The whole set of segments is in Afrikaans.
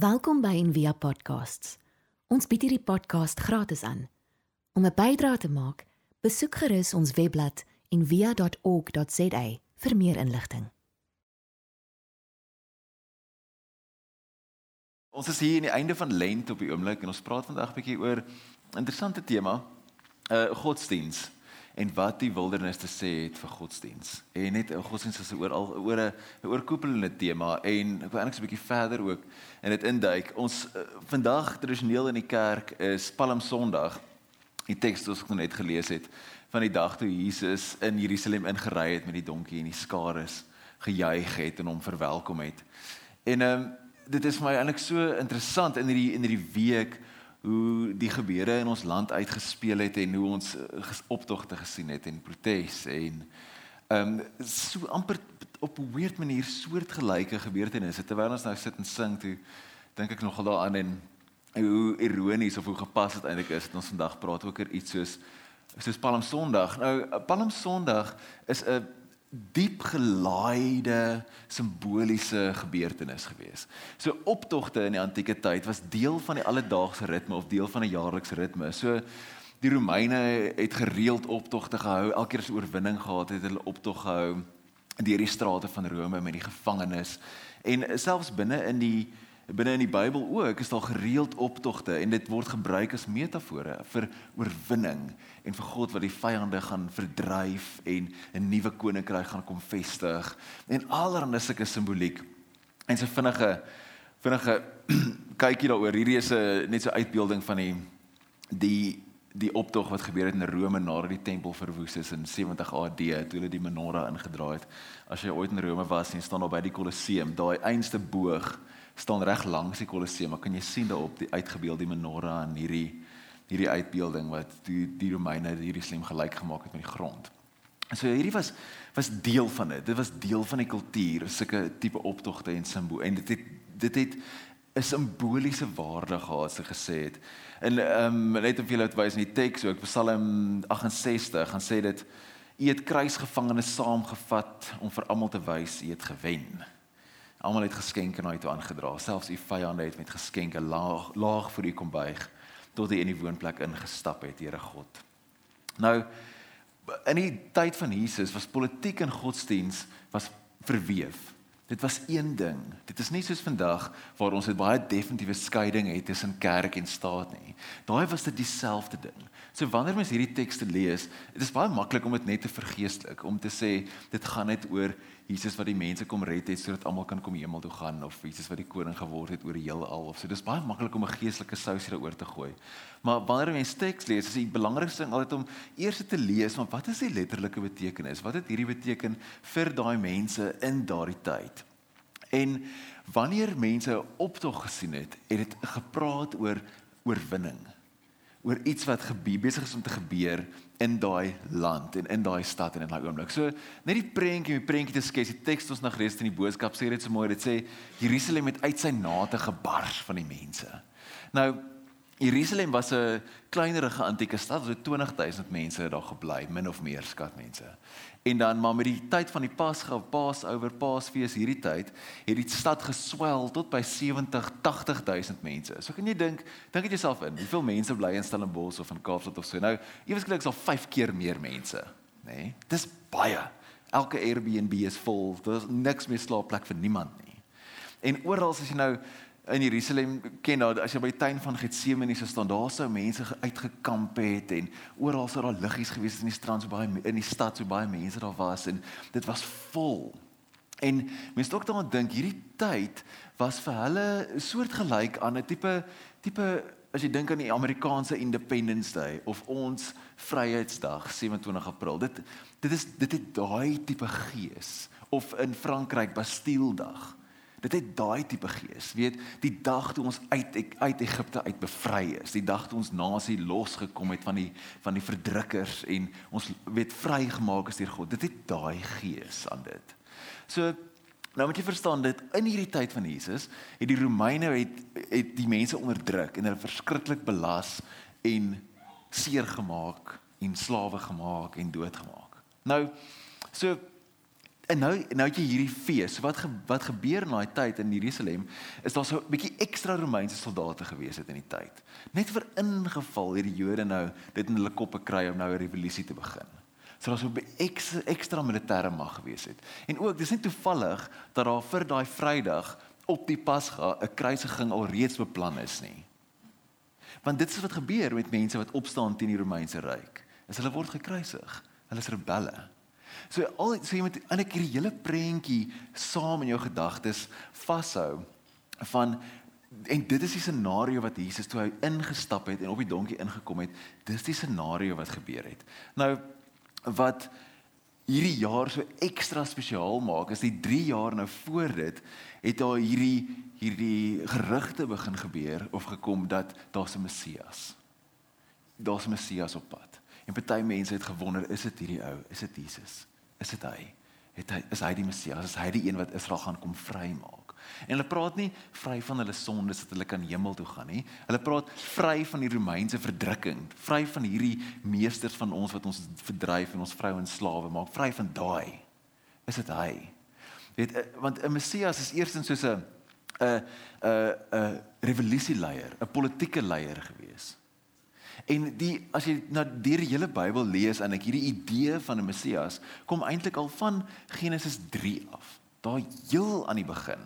Welkom by Envia Podcasts. Ons bied hierdie podcast gratis aan. Om 'n bydrae te maak, besoek gerus ons webblad en via.org.za vir meer inligting. Ons is hier aan die einde van Lent op die oomblik en ons praat vandag 'n bietjie oor 'n interessante tema, uh godsdiens en wat die wildernis te sê het vir godsdiens. En net 'n godsdiens is oor al oor 'n oorkoepelende tema en ek wil eintlik so 'n bietjie verder ook in dit induik. Ons uh, vandag tradisioneel in die kerk is Palm Sondag. Die teks wat ons net gelees het van die dag toe Jesus in Jerusalem ingery het met die donkie en die skare gejuig het en hom verwelkom het. En ehm um, dit is vir my eintlik so interessant in hierdie in hierdie week hoe die gebeure in ons land uitgespeel het en hoe ons eh, optogte gesien het en protes en ehm um, so amper op 'n weird manier soortgelyke gebeurtenisse terwyl ons nou sit en sing toe dink ek nogal daaraan en hoe ironies of hoe gepas dit eintlik is dat ons vandag praat ook oor iets soos soos Palm Sondag. Nou Palm Sondag is 'n diep gelaaide simboliese gebeurtenis gewees. So optogte in die antieke tyd was deel van die alledaagse ritme of deel van 'n jaarlikse ritme. So die Romeine het gereeld optogte gehou. Elke keer as oorwinning gehad het, het hulle optog gehou deur die strate van Rome met die gevangenes. En selfs binne in die binne in die Bybel ook is daar gereeld optogte en dit word gebruik as metafore vir oorwinning en vir God wat die vyande gaan verdryf en 'n nuwe koninkryk gaan kom vestig en allerlei sulke simboliek. En so vinnige vinnige kykie daaroor. Hierdie is 'n net so uitbeelding van die die die optog wat gebeur het in Rome nadat die tempel verwoes is in 70 AD toe hulle die menorah ingedraai het. As jy ooit in Rome was, sien staan daar by die Kolosseum, daai einste boog staan reg langs die Kolosseum. Maar kan jy sien daarop die uitgebeelde menorah en hierdie hierdie uitbeelding wat die die Romeine hierdie slim gelyk gemaak het met die grond. So hierdie was was deel van dit. Dit was deel van die kultuur, sulke tipe optogte en simbool en dit het dit het 'n simboliese waarde gehad, so gesê het. En ehm um, net om vir julle te wys in die teks, ook Psalm 68 gaan sê dit U het kruisgevangenes saamgevat om vir almal te wys U het gewen. Almal het geskenke na u toe aangedra. Selfs u vyande het met geskenke laag laag vir u kom buig tot hy in die woonplek ingestap het, Here God. Nou in die tyd van Jesus was politiek en godsdiens was verweef. Dit was een ding. Dit is nie soos vandag waar ons 'n baie definitiewe skeiding het tussen kerk en staat nie. Daai was dit dieselfde ding. So wanneer mens hierdie tekste lees, dit is baie maklik om dit net te vergeestelik, om te sê dit gaan net oor Jesus wat die mense kom red het sodat almal kan kom hemel toe gaan of Jesus wat die koning geword het oor die heelal of so. Dis baie maklik om 'n geestelike sous hieroor te gooi. Maar wanneer 'n teks lees, is die belangrikste ding altyd om eers te lees van wat is die letterlike betekenis? Wat het hierdie beteken vir daai mense in daardie tyd? En wanneer mense optog gesien het, het dit gepraat oor oorwinning. Oor iets wat gebeur besig is om te gebeur in daai land en in daai stad en in daai oomblik. So net die prentjie, die prentjie te skets, die teks ons nog gelees in die boodskap sê dit so mooi. Dit sê Jerusalem het uit sy nate gebars van die mense. Nou Jerusalem was 'n kleinerige antieke stad, so 20000 mense het daar gebly, min of meer skat mense. En dan maar met die tyd van die Pasga, Passover, Paasfees hierdie tyd, het die stad geswel tot by 70, 80000 mense. So kan jy dink, dink dit jouself in, hoeveel mense bly in Stellenbosch of in Kaapstad of so. Nou, eweslik is al 5 keer meer mense, nê? Nee? Dis baie. Elke Airbnb is vol. Daar's niks meer slaapplek vir niemand nie. En oral as jy nou in Jerusalem ken nou as jy by die tuin van Getsemane so staan daar sou mense uitgekamp het en oral sou daar liggies gewees het in die strand so baie in die stad so baie mense daar was en dit was vol. En mense ook daaraan dink hierdie tyd was vir hulle soortgelyk aan 'n tipe tipe as jy dink aan die Amerikaanse Independence Day of ons Vryheidsdag 27 April. Dit dit is dit het daai tipe gees of in Frankryk Bastille Dag. Dit het daai tipe gees. Weet, die dag toe ons uit uit Egipte uit bevry is, die dag toe ons nasie losgekom het van die van die verdrukkers en ons weet vrygemaak is deur God. Dit het daai gees aan dit. So nou moet jy verstaan dit in hierdie tyd van Jesus het die Romeine het het die mense onderdruk en hulle verskriklik belas en seer gemaak en slawe gemaak en doodgemaak. Nou so En nou nou het jy hierdie fees. Wat ge, wat gebeur in daai tyd in Jerusalem is daar so 'n bietjie ekstra Romeinse soldate gewees het in die tyd. Net vir ingeval hierdie Jode nou dit in hulle koppe kry om nou 'n revolusie te begin. So daar so 'n ekstra, ekstra militêre mag gewees het. En ook dis nie toevallig dat daar vir daai Vrydag op die Pasga 'n kruisiging al reeds beplan is nie. Want dit is wat gebeur met mense wat opstaan teen die Romeinse ryk. Is hulle word gekruisig. Hulle is rebelle. So al so jy moet eintlik hierdie hele prentjie saam in jou gedagtes vashou van en dit is die scenario wat Jesus toe hy ingestap het en op die donkie ingekom het. Dis die scenario wat gebeur het. Nou wat hierdie jaar so ekstra spesiaal maak is die 3 jaar nou voor dit het daar hierdie hierdie gerugte begin gebeur of gekom dat daar's 'n Messias. Daar's 'n Messias op pad. En party mense het gewonder, is dit hierdie ou? Is dit Jesus? Is dit hy? Het hy is hy die Messias? Is hy die een wat Israel gaan kom vrymaak? En hulle praat nie vry van hulle sondes dat hulle kan hemel toe gaan nie. Hulle praat vry van die Romeinse verdrukking, vry van hierdie meesters van ons wat ons verdryf en ons vroue en slawe maak, vry van daai. Is dit hy? Weet eh, want 'n Messias is eerstens soos 'n 'n 'n revolusieleier, 'n politieke leier gewees. En die as jy na die hele Bybel lees en ek hierdie idee van 'n Messias kom eintlik al van Genesis 3 af. Daar heel aan die begin.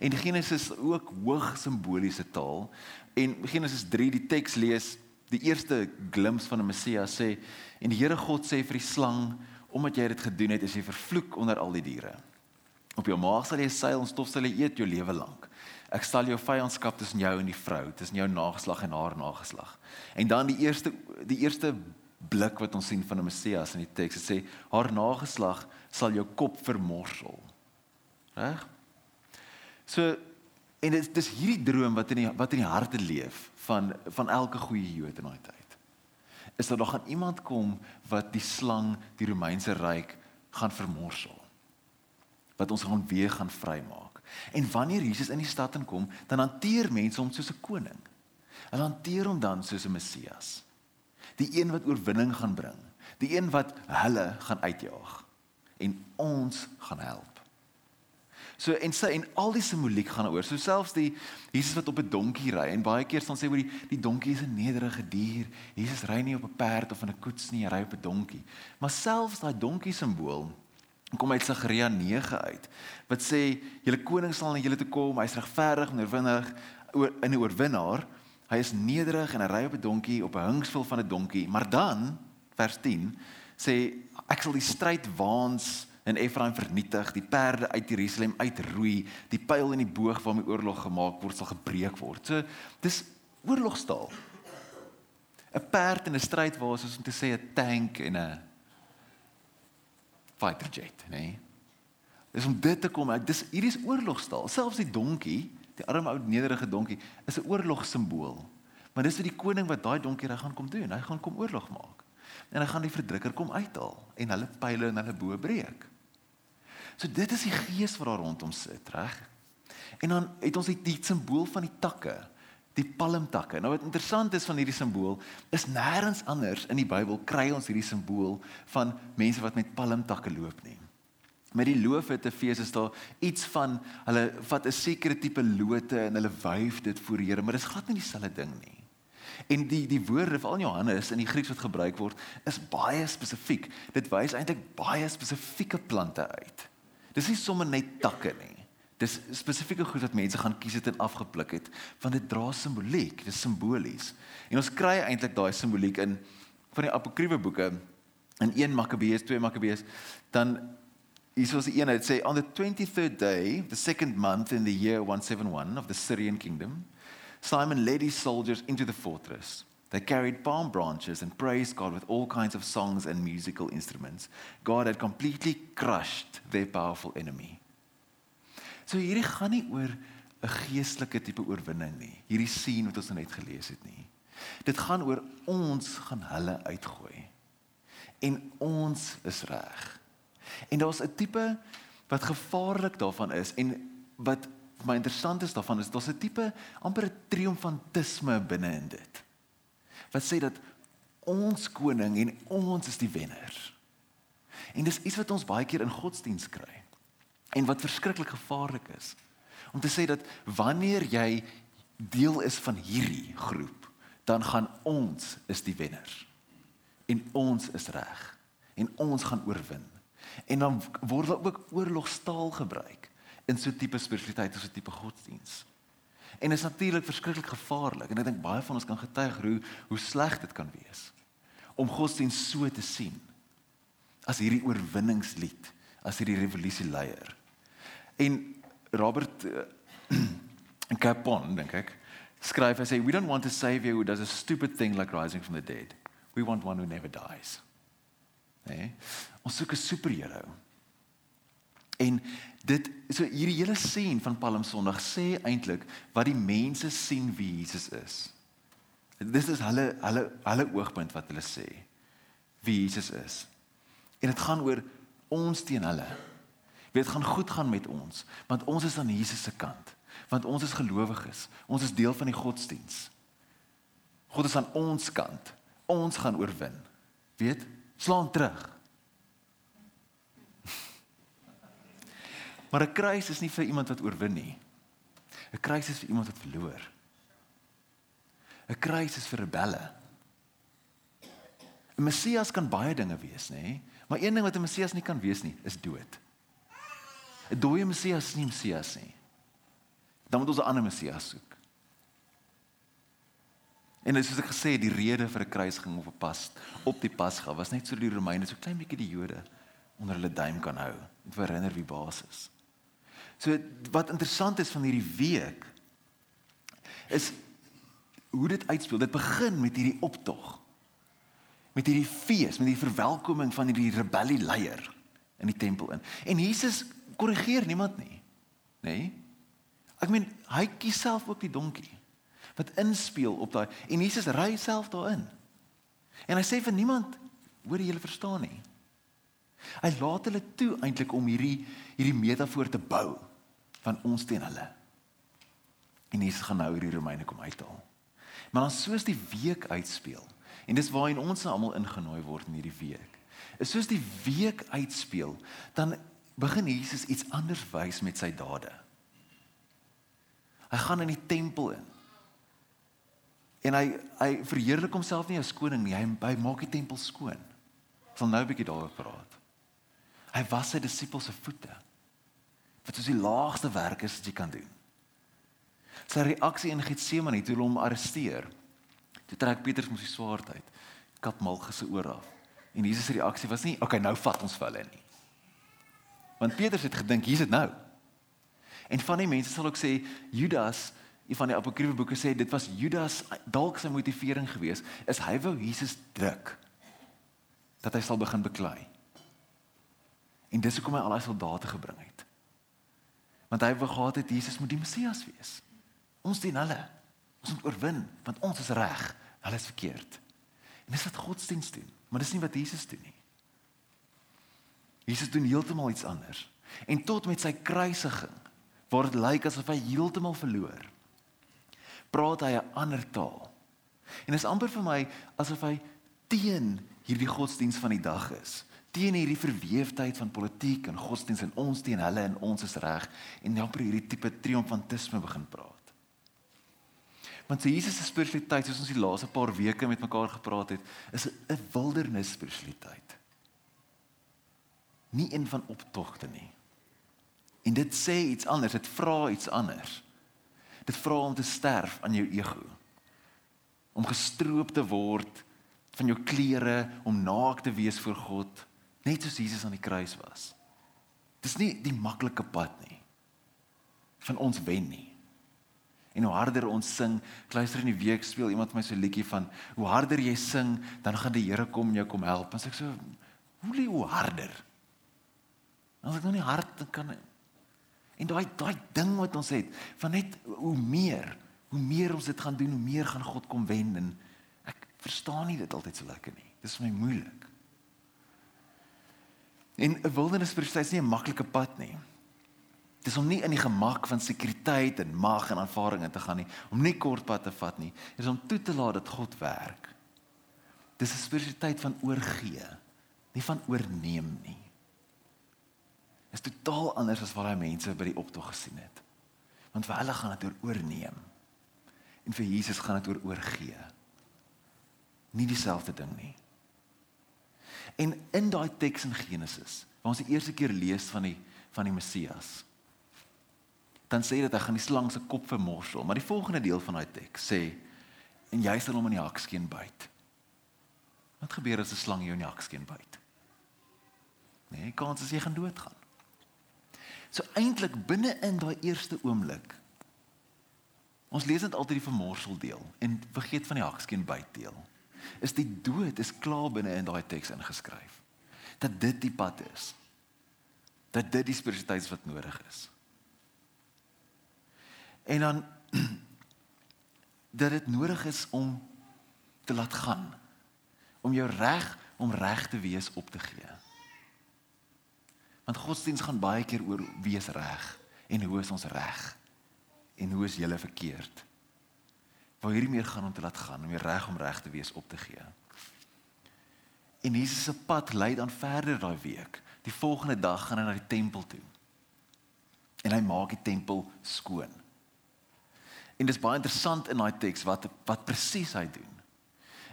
En Genesis ook hoog simboliese taal. En Genesis 3 die teks lees die eerste glimps van 'n Messias sê en die Here God sê vir die slang omdat jy dit gedoen het is jy vervloek onder al die diere. Op jou maag sal jy seil en stof sal jy eet jou lewe lank. Ek sal jou vyandskap tussen jou en die vrou, tussen jou nageslag en haar nageslag. En dan die eerste die eerste blik wat ons sien van 'n Messias in die teks, dit sê haar nageslag sal jou kop vermorsel. Reg? So en dit is hierdie droom wat in die wat in die harte leef van van elke goeie Jood in daai tyd. Is dat daar gaan iemand kom wat die slang, die Romeinse ryk gaan vermorsel. Wat ons gaan weer gaan vrymaak. En wanneer Jesus in die stad inkom, dan hanteer mense hom soos 'n koning. Hulle hanteer hom dan soos 'n Messias. Die een wat oorwinning gaan bring, die een wat hulle gaan uitjaag en ons gaan help. So en sy en al die simboliek gaan oor. So selfs die Jesus wat op 'n donkie ry en baie keer staan sê oor die die donkie is 'n nederige dier. Jesus ry nie op 'n perd of in 'n koets nie, hy ry op 'n donkie. Maar selfs daai donkie simbool kom uit Sagaria 9 uit wat sê julle koning sal na julle toe kom. Hy's regverdig en oorwinnig oor in 'n oorwinnaar. Hy is nederig en hy ry op 'n donkie op 'n hingsvel van 'n donkie. Maar dan vers 10 sê ek sal die stryd waans in Efraim vernietig die perde uit Jerusalem uitroei die pyl en die boog waarmee oorlog gemaak word sal gebreek word. So dis oorlogstaal 'n perd in 'n stryd waar soos om te sê 'n tank en 'n fighter jet, nê? Nee. Dis om dit te kom, dis hierdie is oorlogstaal. Selfs die donkie, die arme ou nederige donkie, is 'n oorlogsimbool. Maar dis vir die koning wat daai donkie reg gaan kom doen. Hy gaan kom oorlog maak. En hy gaan die verdrukker kom uithaal en hulle pile en hulle bo breek. So dit is die gees wat daar rondom sit, reg? En dan het ons die simbool van die takke die palmtakke. Nou wat interessant is van hierdie simbool is nêrens anders in die Bybel kry ons hierdie simbool van mense wat met palmtakke loop nie. Met die loofhutte fees is daar iets van hulle vat 'n sekere tipe lote en hulle wyf dit voor Here, maar dit is glad nie dieselfde ding nie. En die die woorde van Johannes in die Grieks wat gebruik word is baie spesifiek. Dit wys eintlik baie spesifieke plante uit. Dis nie sommer net takke nie. Dis spesifieke goed wat mense gaan kies het en afgepluk het, want dit dra simboliek, dit is simbolies. En ons kry eintlik daai simboliek in van die apokriewe boeke in 1 Makabeus, 2 Makabeus, dan hier is die een wat sê on the 23rd day, the second month in the year 171 of the Syrian kingdom, Simon led his soldiers into the fortress. They carried palm branches and praised God with all kinds of songs and musical instruments. God had completely crushed their powerful enemy. So hierdie gaan nie oor 'n geestelike tipe oorwinning nie. Hierdie sien wat ons nou net gelees het nie. Dit gaan oor ons gaan hulle uitgooi. En ons is reg. En daar's 'n tipe wat gevaarlik daarvan is en wat vir my interessant is daarvan is daar's 'n tipe amper 'n triomfantisme binne in dit. Wat sê dat ons koning en ons is die wenners. En dis iets wat ons baie keer in godsdiens kry. En wat verskriklik gevaarlik is. Om te sê dat wanneer jy deel is van hierdie groep, dan gaan ons is die wenners. En ons is reg. En ons gaan oorwin. En dan word daar ook oorlogstaal gebruik in so tipe spiritualiteit of so tipe godsdiens. En is natuurlik verskriklik gevaarlik en ek dink baie van ons kan getuig hoe hoe sleg dit kan wees om godsdiens so te sien as hierdie oorwinningslied, as hierdie revolusie leier. En Robert uh, Capon dink ek skryf hy sê we don't want a savior who does a stupid thing like rising from the dead. We want one who never dies. Nee. Ons soek 'n superheld. En dit so hierdie hele sien van Palm Sondag sê eintlik wat die mense sien wie Jesus is. Dis is hulle hulle hulle oogpunt wat hulle sê wie Jesus is. En dit gaan oor ons teen hulle. Dit gaan goed gaan met ons want ons is aan Jesus se kant. Want ons is gelowiges. Ons is deel van die godsdiens. God is aan ons kant. Ons gaan oorwin. Weet? Slaan terug. Maar 'n kruis is nie vir iemand wat oorwin nie. 'n Kruis is vir iemand wat verloor. 'n Kruis is vir rebelle. 'n Messias kan baie dinge wees, nê? Maar een ding wat 'n Messias nie kan wees nie, is dood. 'n Dooie Messias is nie Messias nie. Dan moet ons 'n ander Messias soek. En soos ek gesê het, die rede vir 'n kruisiging of 'n pas op die Pasga was net sodat die Romeine so klein bietjie die Jode onder hulle duim kan hou en herinner wie baas is. So wat interessant is van hierdie week is hoe dit uitspeel. Dit begin met hierdie optog. Met hierdie fees, met die verwelkoming van hierdie rebellie leier in die tempel in. En Jesus korrigeer niemand nie. Nê? Nee? Ek meen, hy kies self ook die donkie wat inspeel op daai en Jesus ry self daarin. En hy sê vir niemand, hoor jy hulle verstaan nie. Hy laat hulle toe eintlik om hierdie hierdie metafoor te bou van ons teen hulle. En Jesus gaan nou hierdie Romeine kom uithaal. Maar dan soos die week uitspeel en dis waarin ons almal ingenooi word in hierdie week. Is soos die week uitspeel, dan begin Jesus iets anders wys met sy dade. Hy gaan in die tempel in. En hy hy verheerlik homself nie as koning nie, hy, hy maak die tempel skoon. Ons sal nou 'n bietjie daaroor praat. Hy was sy disippels se voete. Wat soos die laagste werk is wat jy kan doen. Sy reaksie in Getsemane toe hulle hom arresteer. Toe trek Petrus mos die swaard uit, kap Malchus se oor af. En Jesus se reaksie was nie, "Oké, okay, nou vat ons vir hulle nie." Want Petrus het gedink, "Hier's dit nou." En van die mense sal ook sê Judas Een van die apokryfe boeke sê dit was Judas dalk sy motivering geweest is hy wou Jesus druk dat hy sal begin beklei. En dis hoekom hy al daai soldate gebring het. Want hy wou gehad het Jesus moet die Messias wees. Ons dien hulle. Ons moet oorwin want ons is reg, hulle is verkeerd. En dis wat godsdienst doen, maar dis nie wat Jesus doen nie. Jesus doen heeltemal iets anders. En tot met sy kruisiging word dit lyk asof hy heeltemal verloor. Praat hy 'n ander taal. En dit is amper vir my asof hy teen hierdie godsdienst van die dag is teen hierdie verweefdheid van politiek en godsdienst en ons teen hulle en ons is reg en nou per hierdie tipe triomfantisme begin praat. Want so Jesus se spiritualiteit soos ons die laaste paar weke met mekaar gepraat het, is 'n wildernis spiritualiteit. Nie een van optogte nie. En dit sê iets anders, dit vra iets anders. Dit vra om te sterf aan jou ego. Om gestroop te word van jou klere, om naak te wees voor God net soos Jesus aan die kruis was. Dis nie die maklike pad nie. Van ons wen nie. En hoe harder ons sing, luister in die week speel iemand my so 'n liedjie van hoe harder jy sing, dan gaan die Here kom jou kom help. As ek so hoe lê hoe harder? As ek nou nie hard kan en daai daai ding wat ons het van net hoe meer, hoe meer ons dit gaan doen, hoe meer gaan God kom wen en ek verstaan nie dit altyd so lekker nie. Dis vir my moeilik. En 'n wildernisproses is nie 'n maklike pad nie. Dis om nie in die gemak van sekuriteit en mag en aanvaring in te gaan nie, om nie kort pad te vat nie. Dis om toe te laat dat God werk. Dis 'n spiritualiteit van oorgee nie van oorneem nie. Is totaal anders as wat daai mense by die optog gesien het. Want vir hulle gaan dit oor oorneem. En vir Jesus gaan dit oor oorgee. Nie dieselfde ding nie. En in daai teks in Genesis, waar ons die eerste keer lees van die van die Messias, dan sê dit hy gaan die slang se kop vermorsel, maar die volgende deel van daai teks sê en jy sal hom in die hakskeen byt. Wat gebeur as 'n slang jou in die hakskeen byt? Nee, kans is jy gaan doodgaan. So eintlik binne in daai eerste oomblik Ons lees net altyd die vermorsel deel en vergeet van die hakskeen byt deel. Is die dood is klaar binne in daai teks ingeskryf. Dat dit die pad is. Dat dit die spiritualiteit is wat nodig is. En dan dat dit nodig is om te laat gaan. Om jou reg om reg te wees op te gee. Want godsdiens gaan baie keer oor wie is reg en hoe is ons reg? En hoe is jy verkeerd? Waar hierdie meer gaan om te laat gaan, om jy reg om reg te wees op te gee. En Jesus se pad lei dan verder daai week. Die volgende dag gaan hy na die tempel toe. En hy maak die tempel skoon. En dit is baie interessant in daai teks wat wat presies hy doen.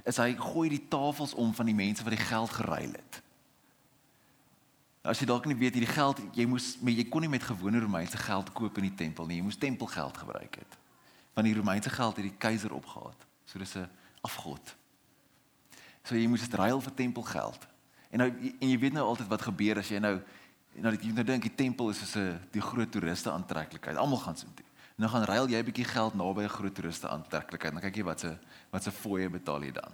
Is hy gooi die tafels om van die mense wat die geld geruil het. As jy dalk nie weet hierdie geld, jy moes jy kon nie met gewone Romeinse geld koop in die tempel nie. Jy moes tempelgeld gebruik het. Want die Romeinse geld het die keiser opgehaat. So dis 'n afgod. So jy moes dit ruil vir tempelgeld. En nou en jy weet nou altyd wat gebeur as jy nou nou jy nou dink die tempel is 'n die groot toeriste aantreklikheid. Almal gaan so toe. Nou gaan ruil jy 'n bietjie geld naby 'n groot toeriste aantreklikheid. Dan kyk jy wat se wat se fooie betaal jy dan.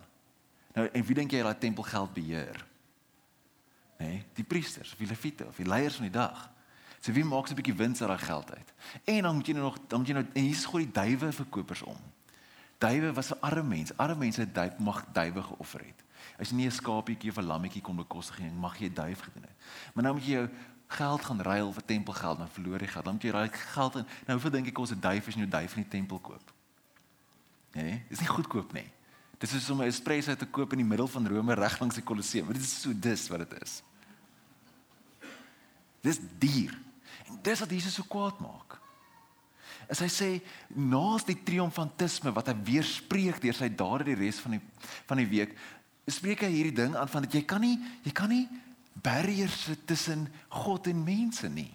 Nou en wie dink jy daai tempelgeld beheer? Nê, nee, die priesters, of die leviete, of die leiers van die dag. So wie maak so 'n bietjie wins uit daai geld uit? En dan moet jy nou nog dan moet jy nou en hier is gooi die duwe verkopers om. Duwe was 'n arme mens. Arme mense het duif mag duwe geoffer het. As jy nie 'n skapietjie of 'n lammetjie kon bekostig nie, mag jy 'n duif gedoen het. Maar nou moet jy jou geld gaan ruil vir tempelgeld, dan verloor jy geld. Dan moet jy raai geld en nou hoeveel dink ek kos 'n duif as jy 'n duif in die tempel koop? Nee, is nie goedkoop nie. Dit is om 'n espresso te koop in die middel van Rome reg langs die Kolosseum. Dit is so dis wat dit is. Dis duur. En dis wat Jesus so kwaad maak. As hy sê naas die triomfantisme wat hy weerspreek deur sy dade die res van die van die week, spreek hy hierdie ding aan van dat jy kan nie jy kan nie barriers sit tussen God en mense nie.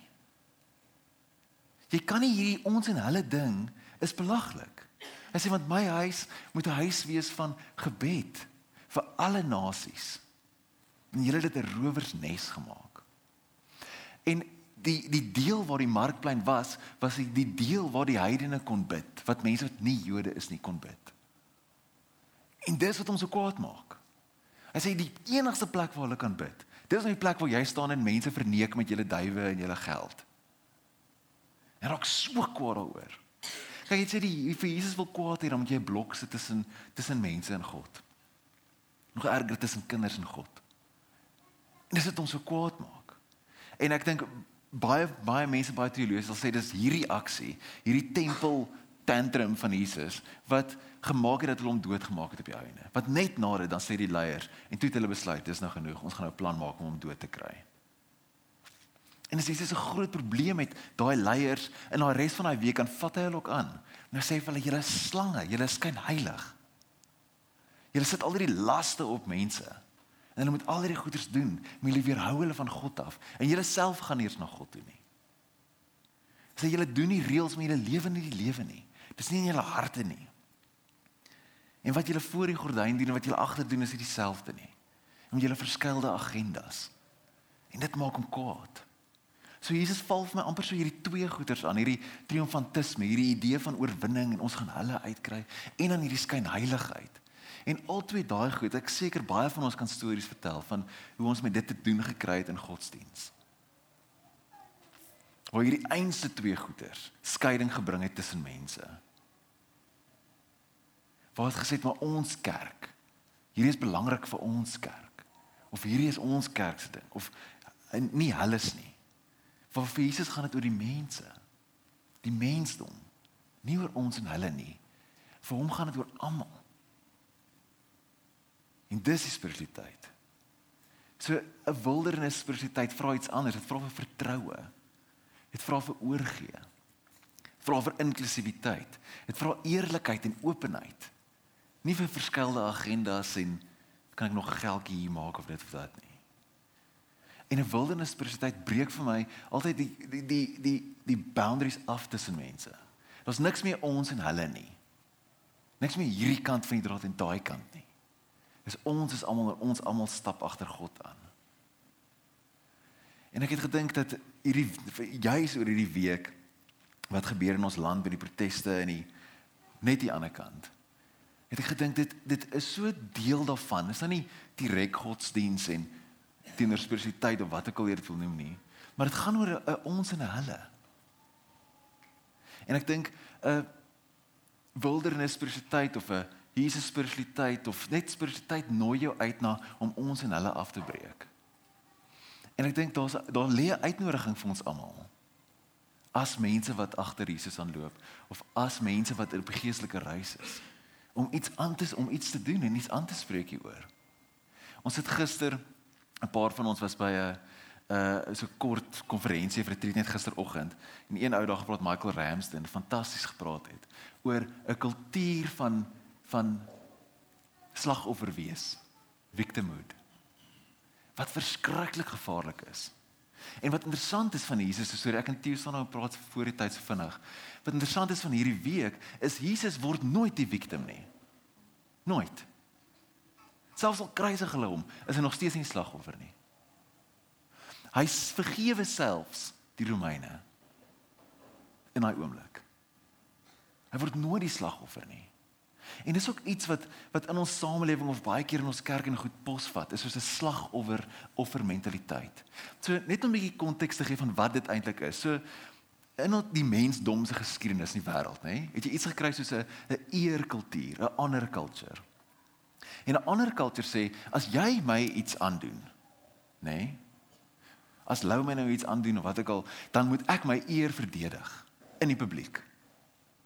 Jy kan nie hierdie ons en hulle ding is belaglik. Hy sê want my huis moet 'n huis wees van gebed vir alle nasies. En julle het dit 'n rowersnes gemaak. En die die deel waar die markplein was, was die, deel waar die heidene kon bid, wat mense wat nie Jode is nie kon bid. En dis wat ons so kwaad maak. Hy sê die enigste plek waar hulle kan bid, dis nou die plek waar jy staan en mense verneek met julle duwe en julle geld. En raak so kwaad daaroor. Kyk, jy sê die vir Jesus wil kwaad hê, dan moet jy 'n blok sit tussen tussen mense en God. Nog erger tussen kinders en God. En dis wat ons so kwaad maak. En ek dink baie baie mense baie teoloë sal sê dis hierdie aksie, hierdie tempel tantrum van Jesus wat gemaak het dat hulle hom doodgemaak het op die einde. Wat net na dit dan sê die leiers en toe het hulle besluit dis nou genoeg, ons gaan nou 'n plan maak om hom dood te kry. En dis is 'n groot probleem met daai leiers in daai res van daai week aan vat hy hulle ook aan. Nou sê hulle julle slange, julle skyn heilig. Julle sit al hierdie laste op mense. En hulle moet al hierdie goeders doen, maar hulle weerhou hulle van God af. En julle self gaan eers na God toe nie. Sê julle doen nie reëls maar julle lewe nie die lewe nie. Dis nie in julle harte nie. En wat julle voor die gordyn doen en wat julle agter doen is dieselfde nie. Om julle verskeidelde agendas. En dit maak hom kwaad. So Jesus val vir my amper so hierdie twee goeders aan, hierdie triomfantisme, hierdie idee van oorwinning en ons gaan hulle uitkry en dan hierdie skynheiligheid. En al twee daai goed, ek seker baie van ons kan stories vertel van hoe ons met dit te doen gekry het in godsdiens. Waar hierdie einste twee goeders skeiding gebring het tussen mense. Waar het gesê maar ons kerk. Hierdie is belangrik vir ons kerk. Of hierdie is ons kerk se ding of nie alles nie. Waar vir Jesus gaan dit oor die mense. Die mensdom. Nie oor ons en hulle nie. Vir hom gaan dit oor almal. En dis die spiritualiteit. So 'n wildernis spiritualiteit vra iets anders. Dit vra vir vertroue. Dit vra vir oorgee. Vra vir inklusiwiteit. Dit vra eerlikheid en openheid. Nie vir verskillende agendas en kan ek nog 'n geldjie hier maak of dit of dat nie. En 'n wildernis spiritualiteit breek vir my altyd die die die die die boundaries af tussen mense. Daar's niks meer ons en hulle nie. Niks meer hierdie kant van die draad en daai kant nie. Dis ons is almal ons almal stap agter God aan. En ek het gedink dat hierdie juis oor hierdie week wat gebeur in ons land by die proteste en die net die ander kant. Het ek gedink dit dit is so deel daarvan. Is dan nie direk godsdiens en teenoor spiritualiteit of wat ek al eers wil noem nie, maar dit gaan oor 'n ons en hulle. En ek dink 'n wildernis spiritualiteit of 'n Jesus spiritualiteit of net spiritualiteit nooi jou uit na om ons en hulle af te breek. En ek dink daar's daar lê 'n uitnodiging vir ons almal. As mense wat agter Jesus aanloop of as mense wat op 'n geestelike reis is om iets aan te om iets te doen en iets aan te spreek hieroor. Ons het gister 'n paar van ons was by 'n uh so kort konferensie vir retreat net gisteroggend en een ou dag gepraat Michael Ramsden fantasties gepraat het oor 'n kultuur van van slagoffer wees victimhood wat verskriklik gevaarlik is. En wat interessant is van Jesus is so ek en Theo staan nou praat voor die tyd so vinnig. Wat interessant is van hierdie week is Jesus word nooit die victim nie. Nooit. Selfs al kruisig hulle hom is hy nog steeds nie slagoffer nie. Hy vergewe selfs die Romeine in daai oomblik. Hy word nooit die slagoffer nie. En dis ook iets wat wat in ons samelewing of baie keer in ons kerk en goed posvat, is soos 'n slagoffer offer mentaliteit. So net om 'n bietjie konteks te gee van wat dit eintlik is. So in die mensdom se geskiedenis in die wêreld, nê, het jy iets gekry soos 'n 'n eerkultuur, 'n ander culture. En 'n ander culture sê as jy my iets aandoen, nê, as Lou my nou iets aandoen of wat ook al, dan moet ek my eer verdedig in die publiek.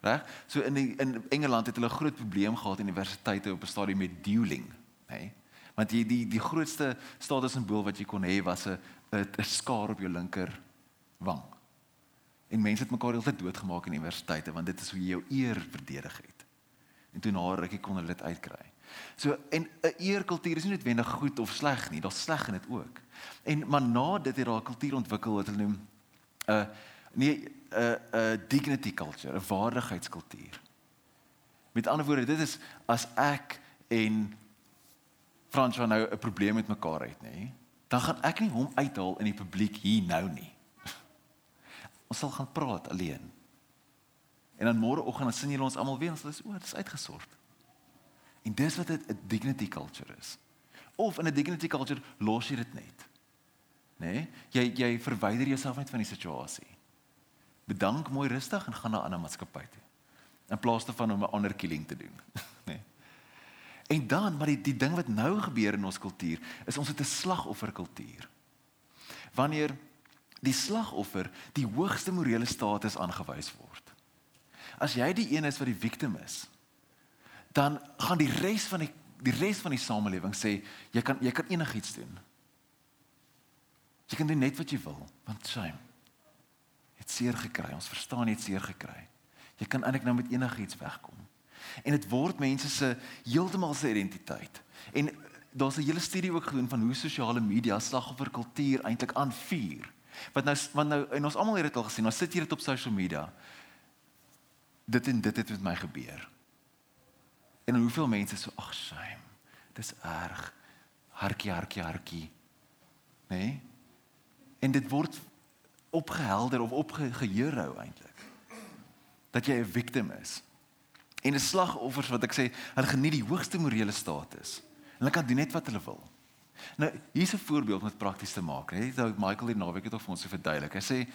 Reg? So in die, in Engeland het hulle groot probleem gehad in universiteite op 'n stadium met dueling, hè? Want die die die grootste statussimbool wat jy kon hê was 'n 'n skaar op jou linker wang. En mense het mekaar altyd doodgemaak in universiteite want dit is hoe jy jou eer verdedig het. En toe na rukkie kon hulle dit uitkry. So en 'n eerkultuur is nie noodwendig goed of sleg nie, daar's sleg in dit ook. En maar na dit het daar 'n kultuur ontwikkel wat hulle noem 'n uh, nee 'n uh, 'n uh, dignity culture, 'n waardigheidskultuur. Met ander woorde, dit is as ek en Franswa nou 'n probleem met mekaar het, nê? Dan gaan ek nie hom uithaal in die publiek hier nou nie. Ons sal gaan praat alleen. En dan môreoggend dan sien julle ons almal weer, ons is o, dit is uitgesort. En dis wat 'n dignity culture is. Of in 'n dignity culture los jy dit net. Nê? Nee? Jy jy verwyder jouself net van die situasie. Bedank mooi rustig en gaan na 'n ander maatskappy toe. In plaas daarvan om 'n ander killing te doen. Nê? Nee. En dan maar die die ding wat nou gebeur in ons kultuur is ons het 'n slagofferkultuur. Wanneer die slagoffer die hoogste morele status aangewys word. As jy die een is wat die victim is, dan gaan die res van die die res van die samelewing sê jy kan jy kan enigiets doen. Jy kan doen net wat jy wil, want shame. Het seer gekry, ons verstaan net seer gekry. Jy kan eintlik nou met enigiets wegkom. En dit word mense se heeltemal se identiteit. En daar's 'n hele studie ook gedoen van hoe sosiale media slagofferkultuur eintlik aanvuur. Wat nou want nou en ons almal het dit al gesien, ons sit hier dit op social media. Dit en dit het met my gebeur. En hoeveel mense so ag shame. Dis erg. Hartjie hartjie hartjie. Né? Nee? En dit word opgehelder of opgehero eintlik. Dat jy 'n victim is. En 'n slagoffers wat ek sê, hulle geniet die hoogste morele status. Hulle kan doen net wat hulle wil. Nou, hier's 'n voorbeeld om dit prakties te maak, hè. Nou Michael hier naweek het vir ons verduidelik. Hy sê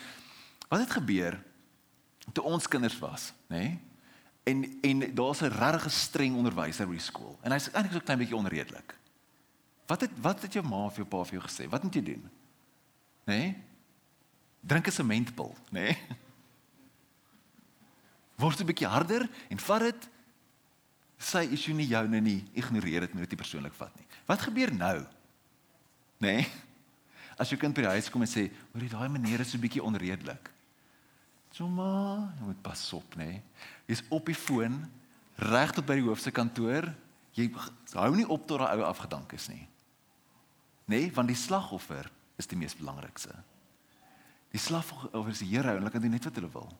wat het gebeur toe ons kinders was? Nee? en en daar's 'n regtig streng onderwyser by die skool. En hy's eintlik so klein bietjie onredelik. Wat het wat het jou ma of jou pa vir jou gesê? Wat moet jy doen? Nê? Nee? Drink 'n sementpil, nê? Nee? Word 'n bietjie harder en vat dit. Sy is jy nie joune nie, ignoreer dit, moet dit persoonlik vat nie. Wat gebeur nou? Nê? Nee? As jou kind by die huis kom en sê, "Hoor jy daai meneer is so bietjie onredelik." Soma, jy moet pas op, nê? Nee? Jy's op die foon reg tot by die hoofse kantoor. Jy hou nie op tot daai ou afgedank is nie. Nê, nee, want die slagoffer is die mees belangrikste. Die slagoffer is die Here en hulle kan doen net wat hulle wil.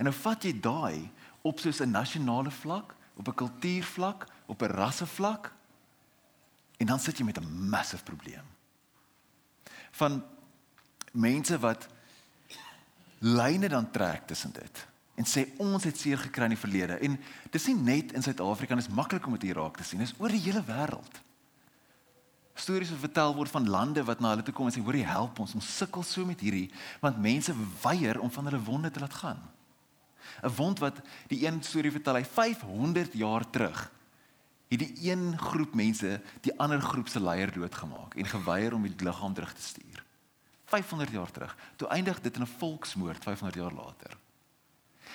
En nou vat jy daai op soos 'n nasionale vlak, op 'n kultuurvlak, op 'n rassevlak en dan sit jy met 'n massive probleem. Van mense wat lyne dan trek tussen dit en sê ons het seer gekry in die verlede en dis nie net in Suid-Afrika dis maklik om dit hier raak te sien dis oor die hele wêreld stories wat vertel word van lande wat na hulle toe kom en sê hoor jy help ons. Ons sukkel so met hierdie want mense weier om van hulle wonde te laat gaan. 'n wond wat die een storie vertel hy 500 jaar terug het die een groep mense die ander groep se leier doodgemaak en geweier om die liggaam terug te stuur. 500 jaar terug. Toe eindig dit in 'n volksmoord 500 jaar later.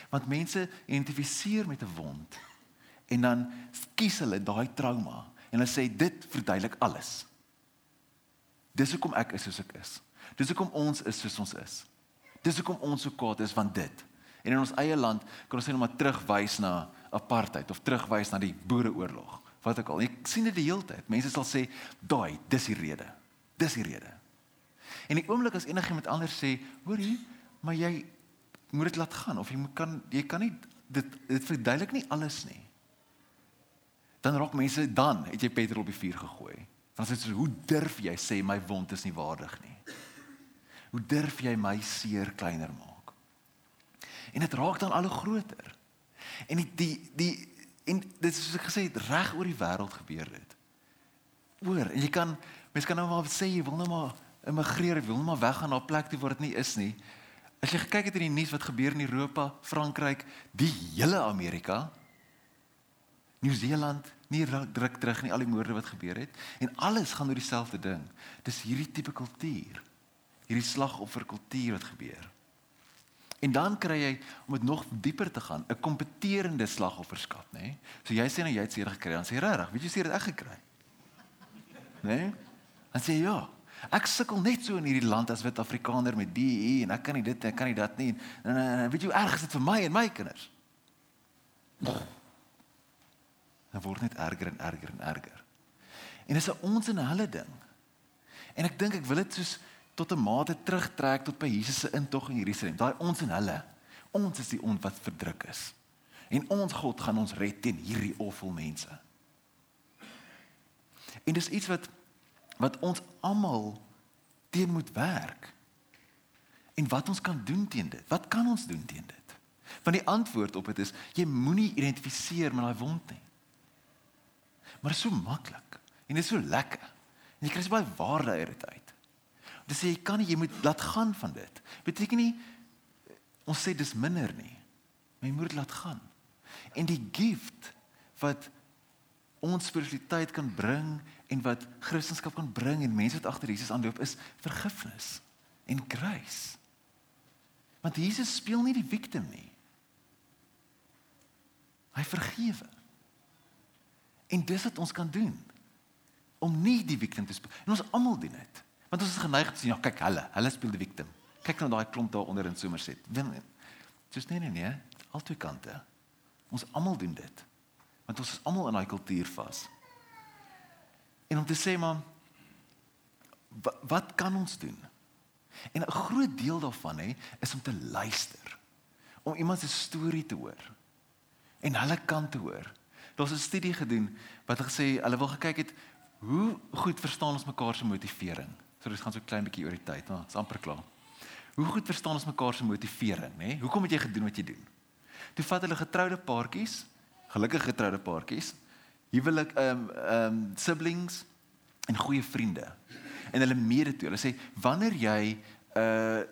Want mense identifiseer met 'n wond en dan kies hulle daai trauma en hulle sê dit verduidelik alles. Dis hoekom ek is soos ek is. Dis hoekom ons is soos ons is. Dis hoekom ons so kwaad is van dit. En in ons eie land kan ons net maar terugwys na apartheid of terugwys na die boereoorlog. Wat ek al, ek sien dit die hele tyd. Mense sal sê, "Daai, dis die rede." Dis die rede. En die oomblik as enigiemand anders sê, "Hoorie, maar jy moet dit laat gaan of jy moet kan jy kan nie dit dit verduidelik nie alles nie. Dan raak mense dan het jy petrol op die vuur gegooi. Dan sê jy hoe durf jy sê my wond is nie waardig nie? Hoe durf jy my seer kleiner maak? En dit raak dan al hoe groter. En die die die en dit is soos ek gesê het reg oor die wêreld gebeur dit. Oor en jy kan mense kan nou maar sê jy wil nou maar immigreer, jy wil nou maar weggaan na 'n plek toe waar dit nie is nie. As jy kyk het in die nuus wat gebeur in Europa, Frankryk, die hele Amerika, Nieu-Seeland, nie druk terug nie al die moorde wat gebeur het en alles gaan oor dieselfde ding. Dis hierdie tipe kultuur. Hierdie slagofferkultuur wat gebeur. En dan kry jy om dit nog dieper te gaan, 'n kompeterende slagofferskap, nê? Nee? So jy sê nou jy het seer gekry, dan sê regtig, weet jy seer het ek gekry? Nê? Nee? Dan sê jy ja. Ek sukkel net so in hierdie land as wit Afrikaner met DE en ek kan nie dit en ek kan nie dat nie. En, en, en weet jy hoe erg is dit vir my en my kinders? Dit word net erger en erger en erger. En dis 'n ons en hulle ding. En ek dink ek wil dit soos tot 'n mate terugtrek tot by Jesus se intog in Jerusalem. Daai ons en hulle. Ons is die on wat verdruk is. En ons God gaan ons red teen hierdie awful mense. En dis iets wat wat ons almal teen moet werk. En wat ons kan doen teen dit? Wat kan ons doen teen dit? Want die antwoord op dit is jy moenie identifiseer met daai wond nie. Maar dit is so maklik en dit is so lekker. En jy kry so baie waarde uit dit uit. Dis sê jy kan nie jy moet laat gaan van dit. Beteken nie ons sê dis minder nie. Maar jy moet dit laat gaan. En die gift wat ons spiritualiteit kan bring en wat Christendom kan bring en mense wat agter Jesus aanloop is vergifnis en grace. Want Jesus speel nie die victim nie. Hy vergewe. En dis wat ons kan doen om nie die victim te speel. En ons almal doen dit. Want ons is geneig om te sê ja, kyk hulle, hulle speel die victim. Kyk nou daai klomp daar onder in Somerset. Dis nee nee nee, albei kante. Ons almal doen dit. Want ons is almal in daai kultuur vas. En om te sê maar wat, wat kan ons doen? En 'n groot deel daarvan hè is om te luister. Om iemand se storie te hoor en hulle kant te hoor. Daar's 'n studie gedoen wat gesê hulle wil gekyk het hoe goed verstaan ons mekaar se motivering. So dit gaan so klein bietjie oor die tyd, maar dit's amper klaar. Hoe goed verstaan ons mekaar se motivering, nê? Hoekom het jy gedoen wat jy doen? Toe vat hulle getroude paartjies, gelukkige getroude paartjies, huwelik ehm um, ehm um, siblings en goeie vriende. En hulle mede toe. Hulle sê wanneer jy uh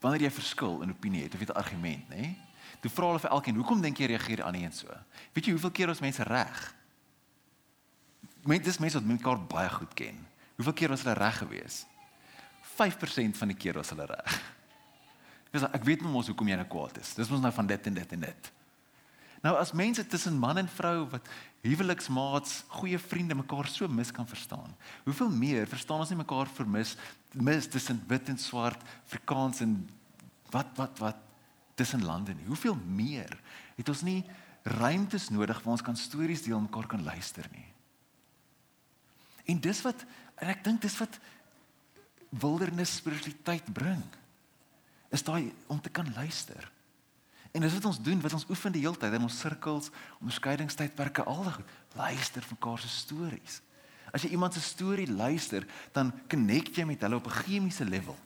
wanneer jy verskil in opinie het of jy 'n argument, nê? Toe vra hulle vir elkeen, "Hoekom dink jy reageer ander een so?" Weet jy hoeveel keer ons mense reg? Mense dis mense wat mekaar baie goed ken. Hoeveel keer was hulle reg geweest? 5% van die keer was hulle reg. Dis ek weet mos hoekom jy nou kwaad is. Dis mos nou van dit en dit en dit. Nou as mense tussen man en vrou wat huweliksmaats, goeie vriende mekaar so mis kan verstaan. Hoeveel meer verstaan ons nie mekaar vermis mis tussen wit en swart, Afrikaans en wat wat wat tussen lande nie. Hoeveel meer het ons nie ruimtes nodig waar ons kan stories deel en mekaar kan luister nie. En dis wat en ek dink dis wat wildernis spiritualiteit bring. Is daai om te kan luister. En dis wat ons doen, wat ons oefen die hele tyd in ons sirkels, onderskeidingstydperke, al die goed. Luister vir mekaar se stories. As jy iemand se storie luister, dan connect jy met hulle op 'n chemiese level.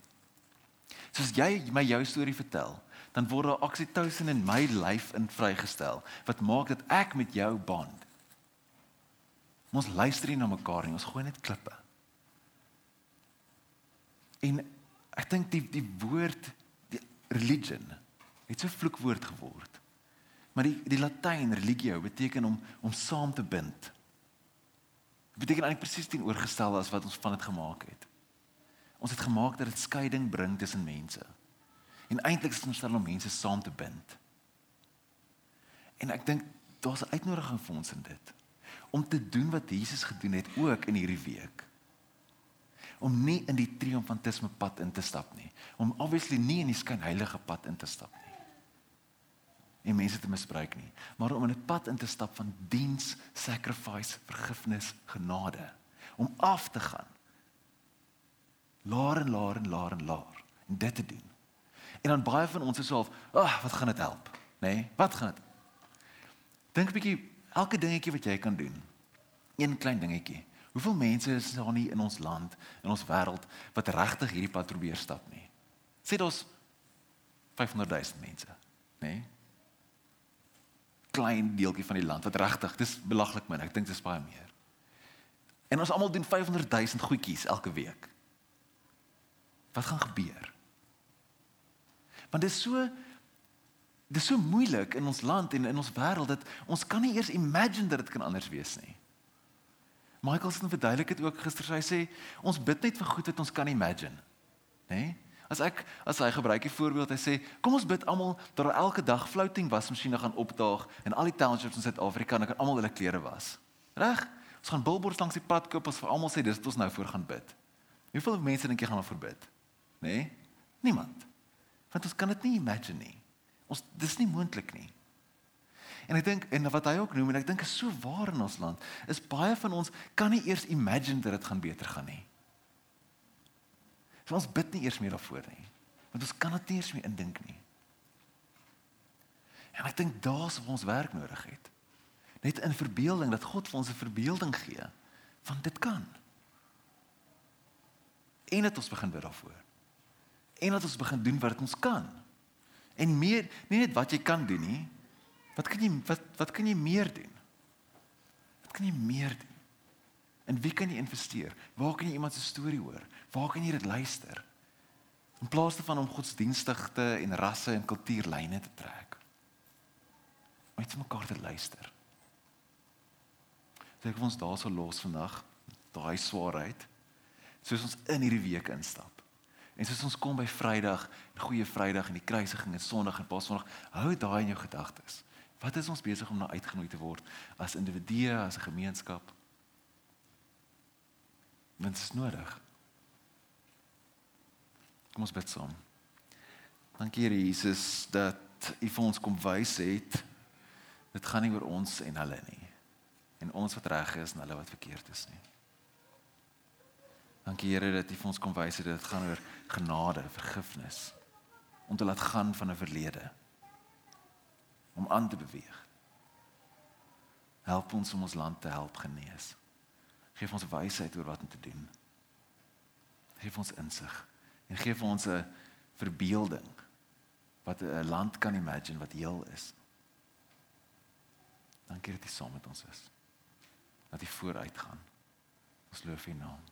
Soos jy my jou storie vertel, dan word daar oksitosin in my lyf in vrygestel wat maak dat ek met jou bond. Ons luister nie na mekaar nie, ons gooi net klippe. En ek dink die die woord die religion het so vloekwoord geword. Maar die die Latyn religio beteken om om saam te bind. Dit beteken eintlik presies teenoorgestel as wat ons van dit gemaak het. Ons het gemaak dat dit skeiding bring tussen mense. En eintlik is dit om om mense saam te bind. En ek dink daar's 'n uitnodiging vir ons in dit om te doen wat Jesus gedoen het ook in hierdie week. Om nie in die triomfantisme pad in te stap nie, om obviously nie in die skynheilige pad in te stap nie. En mense te misbruik nie, maar om in 'n pad in te stap van diens, sacrifice, vergifnis, genade, om af te gaan. Laer en laer en laer en laer en dit te doen. En dan baie van ons is half, "Ag, oh, wat gaan dit help?" Nê? Nee, wat gaan dit? Dink 'n bietjie elke dingetjie wat jy kan doen. Een klein dingetjie. Hoeveel mense is daar nie in ons land, in ons wêreld wat regtig hierdie pad probeer stap nie? Sê dit 500 000 mense, nê? Nee? Klein deeltjie van die land wat regtig, dis belaglik min. Ek dink dit is baie meer. En ons almal doen 500 000 goedjies elke week. Wat gaan gebeur? Want dit is so dit is so moeilik in ons land en in ons wêreld dat ons kan nie eers imagine dat dit kan anders wees nie. Michael het verduidelik dit ook gister sy sê ons bid net vir goed wat ons kan imagine. Né? Nee? As ek as hy gebruik die voorbeeld hy sê kom ons bid almal dat daar elke dag floating wasmasjiene gaan opdaag en al die townships in Suid-Afrika kan almal hulle klere was. Reg? Ons gaan billboards langs die pad koop ons vir almal sê dis wat ons nou voor gaan bid. Hoeveel mense dink jy gaan daarvoor bid? Né? Nee? Niemand. Want ons kan dit nie imagine nie. Ons dis nie moontlik nie. En ek dink en wat hy ook noem en ek dink is so waar in ons land, is baie van ons kan nie eers imagine dat dit gaan beter gaan nie. So ons bid nie eers meer daarvoor nie. Want ons kan dit nie eers meer indink nie. En ek dink daar's waar ons werk nodig het. Net in verbeelding dat God vir ons 'n verbeelding gee van dit kan. En dit ons begin bid daarvoor en dat ons begin doen wat ons kan. En meer nie net wat jy kan doen nie. Wat kan jy wat wat kan jy meer doen? Wat kan jy meer doen? En wie kan jy investeer? Waar kan jy iemand se storie hoor? Waar kan jy dit luister? In plaas daarvan om godsdienstigte en rasse en kultuurlyne te trek. Om net mekaar te luister. Dink ons daar so los vandag, daai swaarheid. Soos ons in hierdie week instap. En soos ons kom by Vrydag, Goeie Vrydag en die kruisiging en Sondag en Paasondag, hou daai in jou gedagtes. Wat is ons besig om na uitgenooi te word as individue, as 'n gemeenskap? Dit is nodig. Kom ons bid saam. Dankie Here Jesus dat U vir ons kom wys het. Dit gaan nie oor ons en hulle nie. En ons wat reg is en hulle wat verkeerd is nie. Dankie Here dat U vir ons kom wys dat dit gaan oor genade, vergifnis om te laat gaan van 'n verlede om aan te beweeg. Help ons om ons land te help genees. Geef ons wysheid oor wat om te doen. Geef ons insig en geef ons 'n verbeelding wat 'n land kan imagine wat heel is. Dankie dat U saam met ons is. Dat U vooruit gaan. Ons loof U naam.